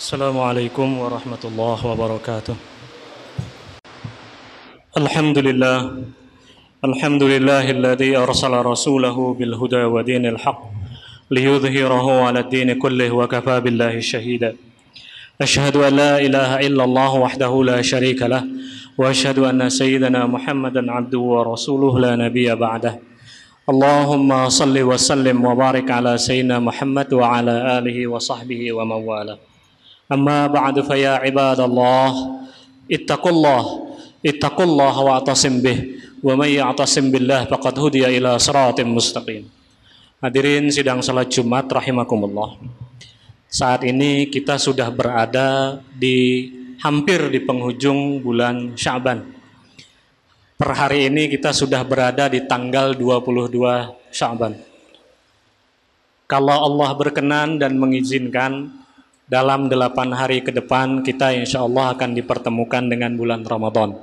السلام عليكم ورحمة الله وبركاته. الحمد لله الحمد لله الذي أرسل رسوله بالهدى ودين الحق ليظهره على الدين كله وكفى بالله شهيدا. أشهد أن لا إله إلا الله وحده لا شريك له وأشهد أن سيدنا محمدا عبده ورسوله لا نبي بعده. اللهم صل وسلم وبارك على سيدنا محمد وعلى آله وصحبه ومن والاه. أما بعد فيا عباد الله اتقوا الله اتقوا الله واعتصم به ومن يعتصم بالله فقد هدي إلى صراط مستقيم Hadirin sidang salat Jumat rahimakumullah. Saat ini kita sudah berada di hampir di penghujung bulan Syaban. Per hari ini kita sudah berada di tanggal 22 Syaban. Kalau Allah berkenan dan mengizinkan dalam delapan hari ke depan kita insya Allah akan dipertemukan dengan bulan Ramadan.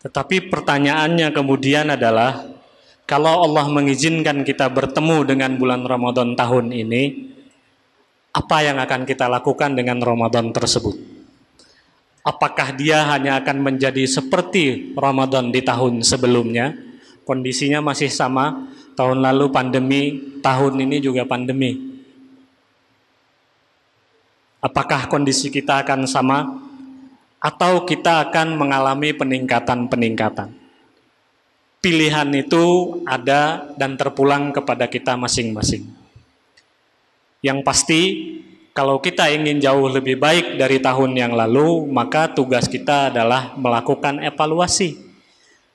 Tetapi pertanyaannya kemudian adalah kalau Allah mengizinkan kita bertemu dengan bulan Ramadan tahun ini, apa yang akan kita lakukan dengan Ramadan tersebut? Apakah dia hanya akan menjadi seperti Ramadan di tahun sebelumnya? Kondisinya masih sama, tahun lalu pandemi, tahun ini juga pandemi. Apakah kondisi kita akan sama atau kita akan mengalami peningkatan-peningkatan? Pilihan itu ada dan terpulang kepada kita masing-masing. Yang pasti, kalau kita ingin jauh lebih baik dari tahun yang lalu, maka tugas kita adalah melakukan evaluasi,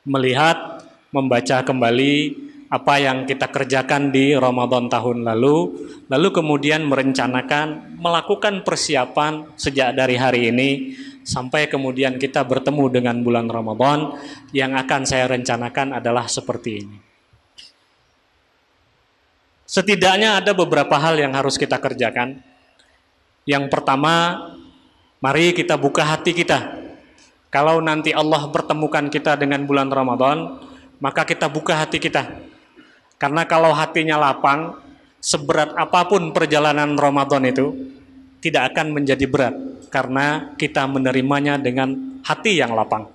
melihat, membaca kembali apa yang kita kerjakan di Ramadan tahun lalu, lalu kemudian merencanakan melakukan persiapan sejak dari hari ini sampai kemudian kita bertemu dengan bulan Ramadan yang akan saya rencanakan adalah seperti ini. Setidaknya ada beberapa hal yang harus kita kerjakan. Yang pertama, mari kita buka hati kita. Kalau nanti Allah pertemukan kita dengan bulan Ramadan, maka kita buka hati kita. Karena kalau hatinya lapang, seberat apa pun perjalanan Ramadan itu tidak akan menjadi berat karena kita menerimanya dengan hati yang lapang.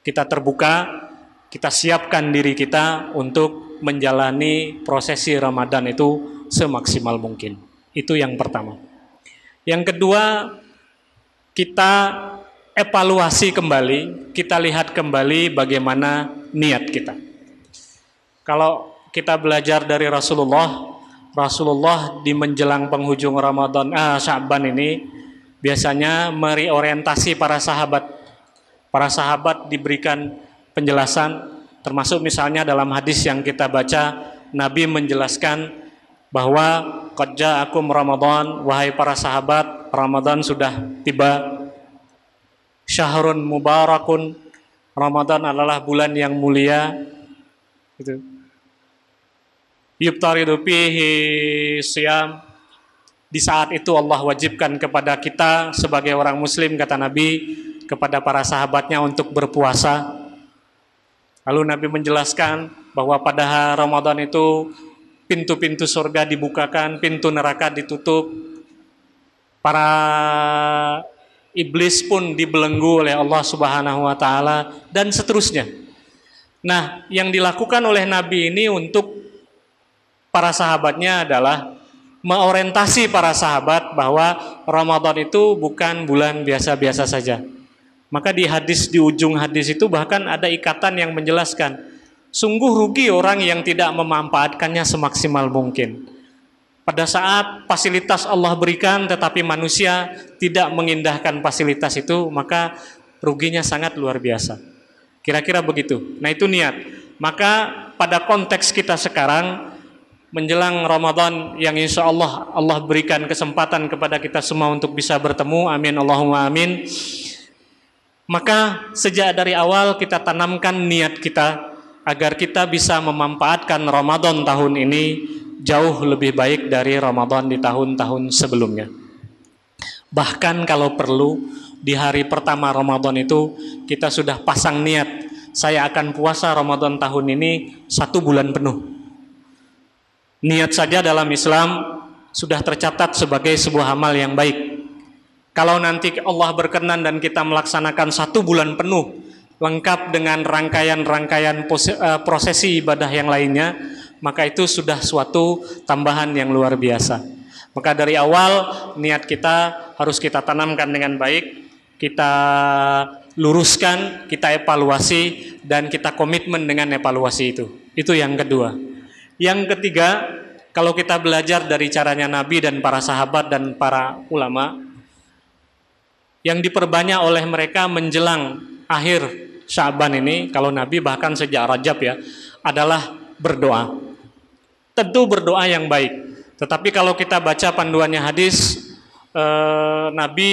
Kita terbuka, kita siapkan diri kita untuk menjalani prosesi Ramadan itu semaksimal mungkin. Itu yang pertama. Yang kedua, kita evaluasi kembali, kita lihat kembali bagaimana niat kita. Kalau kita belajar dari Rasulullah, Rasulullah di menjelang penghujung Ramadan ah, Sya'ban ini biasanya meriorientasi para sahabat. Para sahabat diberikan penjelasan termasuk misalnya dalam hadis yang kita baca Nabi menjelaskan bahwa qad ja'akum Ramadan wahai para sahabat Ramadan sudah tiba. Syahrun mubarakun. Ramadan adalah bulan yang mulia. Gitu yubtaridu fihi siyam. Di saat itu Allah wajibkan kepada kita sebagai orang muslim kata Nabi kepada para sahabatnya untuk berpuasa. Lalu Nabi menjelaskan bahwa pada Ramadan itu pintu-pintu surga dibukakan pintu neraka ditutup. Para iblis pun dibelenggu oleh Allah Subhanahu wa taala dan seterusnya. Nah, yang dilakukan oleh Nabi ini untuk para sahabatnya adalah mengorientasi para sahabat bahwa Ramadan itu bukan bulan biasa-biasa saja. Maka di hadis di ujung hadis itu bahkan ada ikatan yang menjelaskan, sungguh rugi orang yang tidak memanfaatkannya semaksimal mungkin. Pada saat fasilitas Allah berikan tetapi manusia tidak mengindahkan fasilitas itu, maka ruginya sangat luar biasa. Kira-kira begitu. Nah, itu niat. Maka pada konteks kita sekarang menjelang Ramadan yang insya Allah Allah berikan kesempatan kepada kita semua untuk bisa bertemu. Amin. Allahumma amin. Maka sejak dari awal kita tanamkan niat kita agar kita bisa memanfaatkan Ramadan tahun ini jauh lebih baik dari Ramadan di tahun-tahun sebelumnya. Bahkan kalau perlu di hari pertama Ramadan itu kita sudah pasang niat saya akan puasa Ramadan tahun ini satu bulan penuh Niat saja dalam Islam sudah tercatat sebagai sebuah amal yang baik. Kalau nanti Allah berkenan dan kita melaksanakan satu bulan penuh lengkap dengan rangkaian-rangkaian eh, prosesi ibadah yang lainnya, maka itu sudah suatu tambahan yang luar biasa. Maka dari awal niat kita harus kita tanamkan dengan baik, kita luruskan, kita evaluasi dan kita komitmen dengan evaluasi itu. Itu yang kedua. Yang ketiga, kalau kita belajar dari caranya Nabi dan para sahabat dan para ulama, yang diperbanyak oleh mereka menjelang akhir Syaban ini, kalau Nabi bahkan sejak Rajab ya, adalah berdoa. Tentu berdoa yang baik. Tetapi kalau kita baca panduannya hadis, eh, Nabi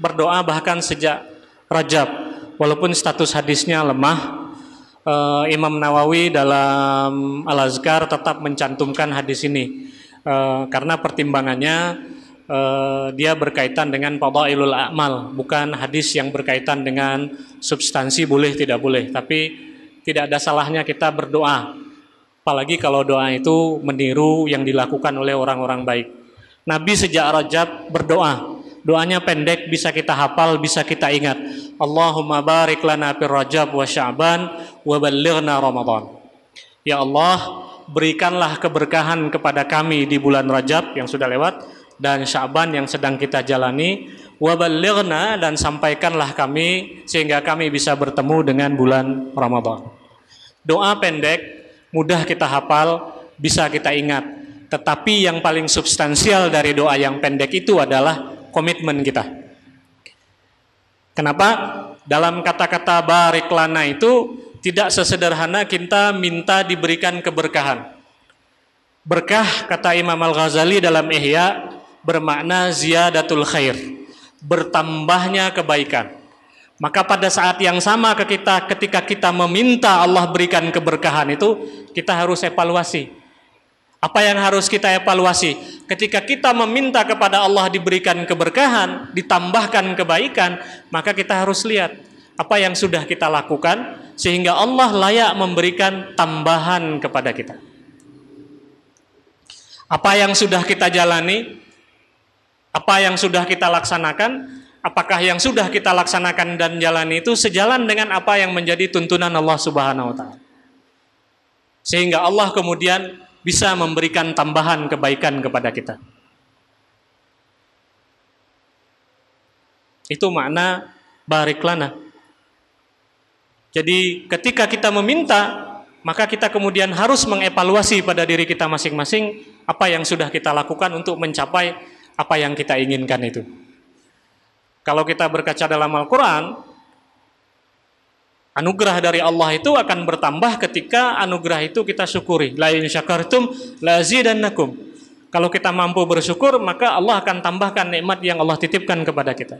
berdoa bahkan sejak Rajab, walaupun status hadisnya lemah, uh, Imam Nawawi dalam Al-Azkar tetap mencantumkan hadis ini. Uh, karena pertimbangannya uh, dia berkaitan dengan fadailul amal bukan hadis yang berkaitan dengan substansi boleh tidak boleh. Tapi tidak ada salahnya kita berdoa. Apalagi kalau doa itu meniru yang dilakukan oleh orang-orang baik. Nabi sejak Rajab berdoa. Doanya pendek bisa kita hafal, bisa kita ingat. Allahumma barik lana fir Rajab wa Sya'ban wa ballighna Ramadan. Ya Allah, berikanlah keberkahan kepada kami di bulan Rajab yang sudah lewat dan Sya'ban yang sedang kita jalani wa ballighna dan sampaikanlah kami sehingga kami bisa bertemu dengan bulan Ramadan. Doa pendek, mudah kita hafal, bisa kita ingat. Tetapi yang paling substansial dari doa yang pendek itu adalah komitmen kita. Kenapa? Dalam kata-kata barik lana itu tidak sesederhana kita minta diberikan keberkahan. Berkah kata Imam Al-Ghazali dalam Ihya bermakna ziyadatul khair, bertambahnya kebaikan. Maka pada saat yang sama ke kita ketika kita meminta Allah berikan keberkahan itu kita harus evaluasi apa yang harus kita evaluasi? Ketika kita meminta kepada Allah diberikan keberkahan, ditambahkan kebaikan, maka kita harus lihat apa yang sudah kita lakukan sehingga Allah layak memberikan tambahan kepada kita. Apa yang sudah kita jalani? Apa yang sudah kita laksanakan? Apakah yang sudah kita laksanakan dan jalani itu sejalan dengan apa yang menjadi tuntunan Allah Subhanahu wa taala? Sehingga Allah kemudian bisa memberikan tambahan kebaikan kepada kita. Itu makna bariklana. Jadi ketika kita meminta, maka kita kemudian harus mengevaluasi pada diri kita masing-masing apa yang sudah kita lakukan untuk mencapai apa yang kita inginkan itu. Kalau kita berkaca dalam Al-Quran, Anugerah dari Allah itu akan bertambah ketika anugerah itu kita syukuri. La in syakartum lazidannakum. Kalau kita mampu bersyukur, maka Allah akan tambahkan nikmat yang Allah titipkan kepada kita.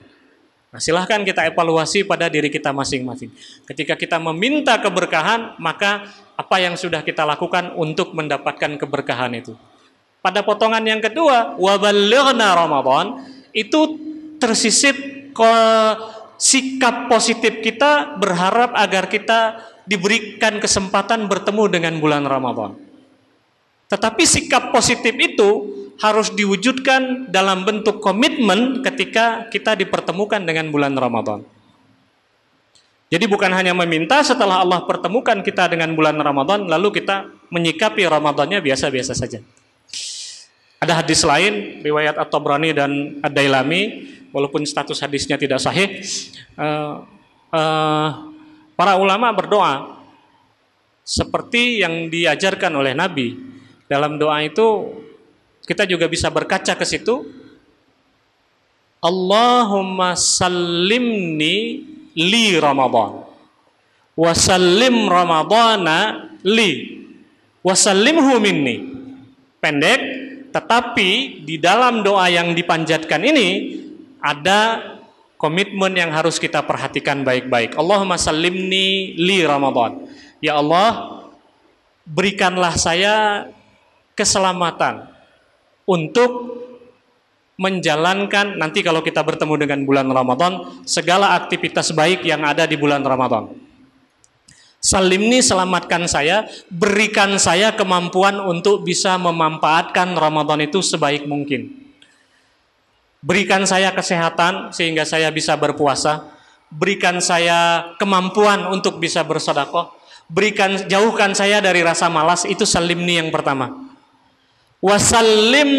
Nah, silahkan kita evaluasi pada diri kita masing-masing. Ketika kita meminta keberkahan, maka apa yang sudah kita lakukan untuk mendapatkan keberkahan itu. Pada potongan yang kedua, wabalighna Ramadan itu tersisip ke sikap positif kita berharap agar kita diberikan kesempatan bertemu dengan bulan Ramadan. Tetapi sikap positif itu harus diwujudkan dalam bentuk komitmen ketika kita dipertemukan dengan bulan Ramadan. Jadi bukan hanya meminta setelah Allah pertemukan kita dengan bulan Ramadan lalu kita menyikapi Ramadannya biasa-biasa saja. Ada hadis lain riwayat At-Tabrani dan Ad-Dailami walaupun status hadisnya tidak sahih uh, uh, para ulama berdoa seperti yang diajarkan oleh Nabi. Dalam doa itu kita juga bisa berkaca ke situ. Allahumma sallimni li Ramadan. Wasallim Ramadana li. Wasallimhu minni. Pendek, tetapi di dalam doa yang dipanjatkan ini ada komitmen yang harus kita perhatikan baik-baik. Allahumma sallimni li Ramadan. Ya Allah, berikanlah saya keselamatan untuk menjalankan nanti kalau kita bertemu dengan bulan Ramadan segala aktivitas baik yang ada di bulan Ramadan. Salimni selamatkan saya, berikan saya kemampuan untuk bisa memanfaatkan Ramadan itu sebaik mungkin. Berikan saya kesehatan sehingga saya bisa berpuasa, berikan saya kemampuan untuk bisa bersedekah, berikan jauhkan saya dari rasa malas itu salimni yang pertama. Wasallim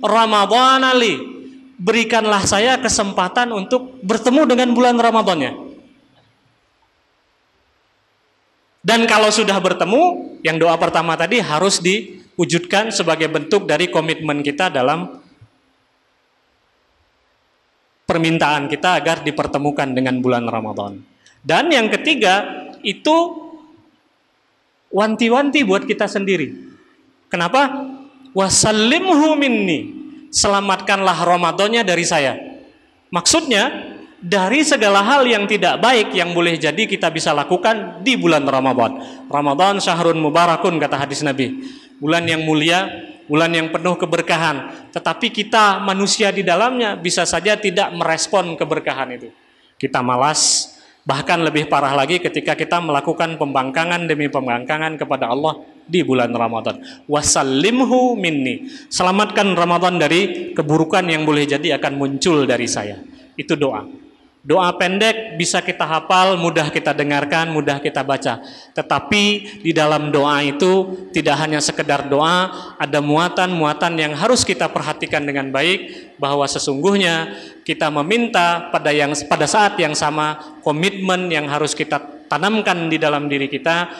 Ramadan ali. Berikanlah saya kesempatan untuk bertemu dengan bulan Ramadannya. Dan kalau sudah bertemu, yang doa pertama tadi harus diwujudkan sebagai bentuk dari komitmen kita dalam permintaan kita agar dipertemukan dengan bulan Ramadan. Dan yang ketiga, itu wanti-wanti buat kita sendiri. Kenapa? Wasallimhu minni. Selamatkanlah Ramadannya dari saya. Maksudnya, dari segala hal yang tidak baik yang boleh jadi kita bisa lakukan di bulan Ramadan. Ramadan syahrun mubarakun kata hadis Nabi. Bulan yang mulia, bulan yang penuh keberkahan. Tetapi kita manusia di dalamnya bisa saja tidak merespon keberkahan itu. Kita malas, bahkan lebih parah lagi ketika kita melakukan pembangkangan demi pembangkangan kepada Allah di bulan Ramadan. Wasallimhu minni. Selamatkan Ramadan dari keburukan yang boleh jadi akan muncul dari saya. Itu doa. Doa pendek bisa kita hafal, mudah kita dengarkan, mudah kita baca. Tetapi di dalam doa itu tidak hanya sekedar doa, ada muatan-muatan yang harus kita perhatikan dengan baik bahwa sesungguhnya kita meminta pada yang pada saat yang sama komitmen yang harus kita tanamkan di dalam diri kita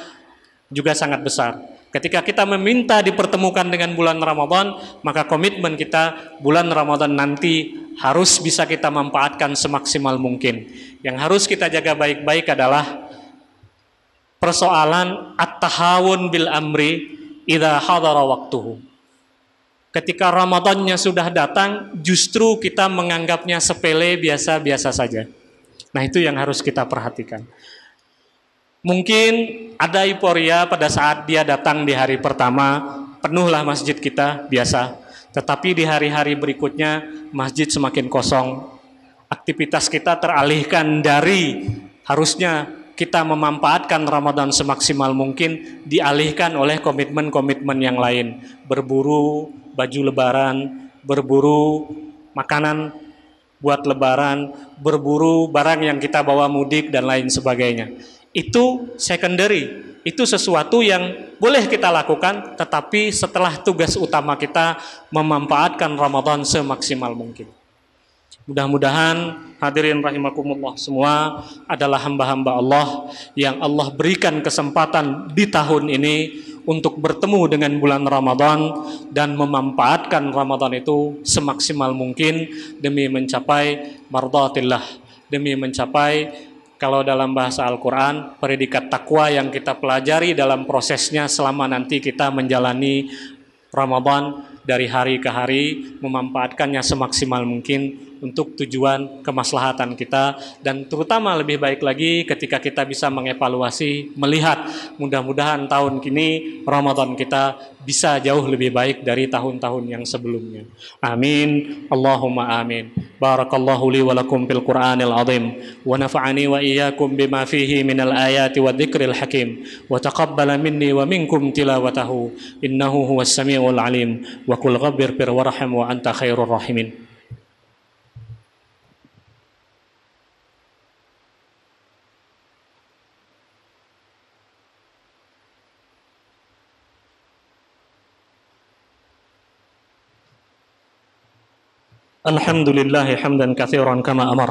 juga sangat besar. Ketika kita meminta dipertemukan dengan bulan Ramadan, maka komitmen kita bulan Ramadan nanti harus bisa kita manfaatkan semaksimal mungkin. Yang harus kita jaga baik-baik adalah persoalan at-tahawun bil amri idza hadara waktuhu. Ketika Ramadannya sudah datang, justru kita menganggapnya sepele biasa-biasa saja. Nah, itu yang harus kita perhatikan. Mungkin ada euforia pada saat dia datang di hari pertama, penuhlah masjid kita biasa. Tetapi di hari-hari berikutnya masjid semakin kosong. Aktivitas kita teralihkan dari harusnya kita memanfaatkan Ramadan semaksimal mungkin dialihkan oleh komitmen-komitmen yang lain. Berburu baju lebaran, berburu makanan buat lebaran, berburu barang yang kita bawa mudik dan lain sebagainya itu secondary, itu sesuatu yang boleh kita lakukan, tetapi setelah tugas utama kita memanfaatkan Ramadan semaksimal mungkin. Mudah-mudahan hadirin rahimakumullah semua adalah hamba-hamba Allah yang Allah berikan kesempatan di tahun ini untuk bertemu dengan bulan Ramadan dan memanfaatkan Ramadan itu semaksimal mungkin demi mencapai mardatillah, demi mencapai kalau dalam bahasa Al-Quran, predikat takwa yang kita pelajari dalam prosesnya selama nanti kita menjalani Ramadan dari hari ke hari, memanfaatkannya semaksimal mungkin untuk tujuan kemaslahatan kita dan terutama lebih baik lagi ketika kita bisa mengevaluasi melihat mudah-mudahan tahun kini Ramadan kita bisa jauh lebih baik dari tahun-tahun yang sebelumnya. Amin. Allahumma amin. Barakallahu li wa lakum fil Qur'anil azim wa nafa'ani wa iyyakum bima fihi minal ayati wa dzikril hakim wa taqabbala minni wa minkum tilawatahu innahu huwas samiul alim wa kul ghabbir warham wa anta khairur rahimin. الحمد لله حمدا كثيرا كما أمر.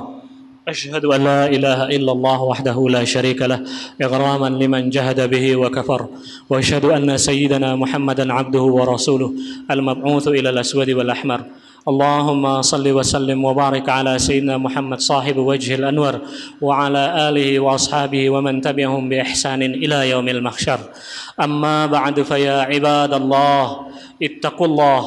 أشهد أن لا إله إلا الله وحده لا شريك له إغراما لمن جهد به وكفر. وأشهد أن سيدنا محمدا عبده ورسوله المبعوث إلى الأسود والأحمر. اللهم صل وسلم وبارك على سيدنا محمد صاحب وجه الأنور وعلى آله وأصحابه ومن تبعهم بإحسان إلى يوم المحشر. أما بعد فيا عباد الله اتقوا الله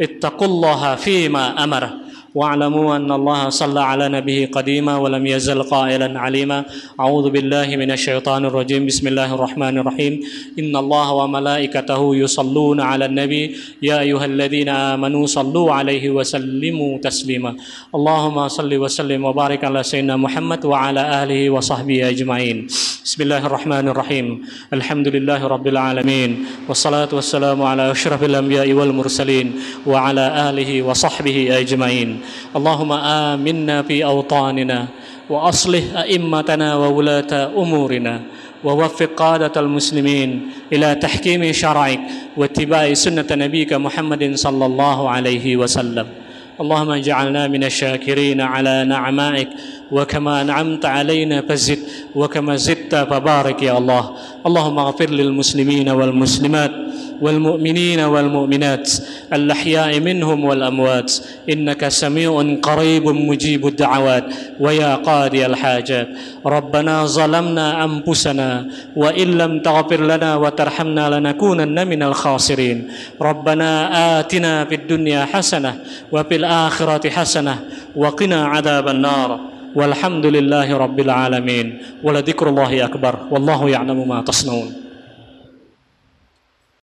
اتقوا الله فيما امره واعلموا أن الله صلى على نبيه قديما ولم يزل قائلا عليما. أعوذ بالله من الشيطان الرجيم. بسم الله الرحمن الرحيم. إن الله وملائكته يصلون على النبي. يا أيها الذين آمنوا صلوا عليه وسلموا تسليما. اللهم صل وسلم وبارك على سيدنا محمد وعلى آله وصحبه أجمعين. بسم الله الرحمن الرحيم. الحمد لله رب العالمين. والصلاة والسلام على أشرف الأنبياء والمرسلين وعلى آله وصحبه أجمعين. اللهم آمنا في أوطاننا وأصلح أئمتنا وولاة أمورنا ووفق قادة المسلمين إلى تحكيم شرعك واتباع سنة نبيك محمد صلى الله عليه وسلم. اللهم اجعلنا من الشاكرين على نعمائك وكما أنعمت علينا فزد وكما زدت فبارك يا الله. اللهم اغفر للمسلمين والمسلمات والمؤمنين والمؤمنات الأحياء منهم والأموات. إنك سميع قريب مجيب الدعوات. ويا قاضي الحاجات. ربنا ظلمنا أنفسنا وإن لم تغفر لنا وترحمنا لنكونن من الخاسرين. ربنا آتنا في الدنيا حسنة وفي الآخرة حسنة وقنا عذاب النار. والحمد لله رب العالمين. ولذكر الله أكبر. والله يعلم ما تصنعون.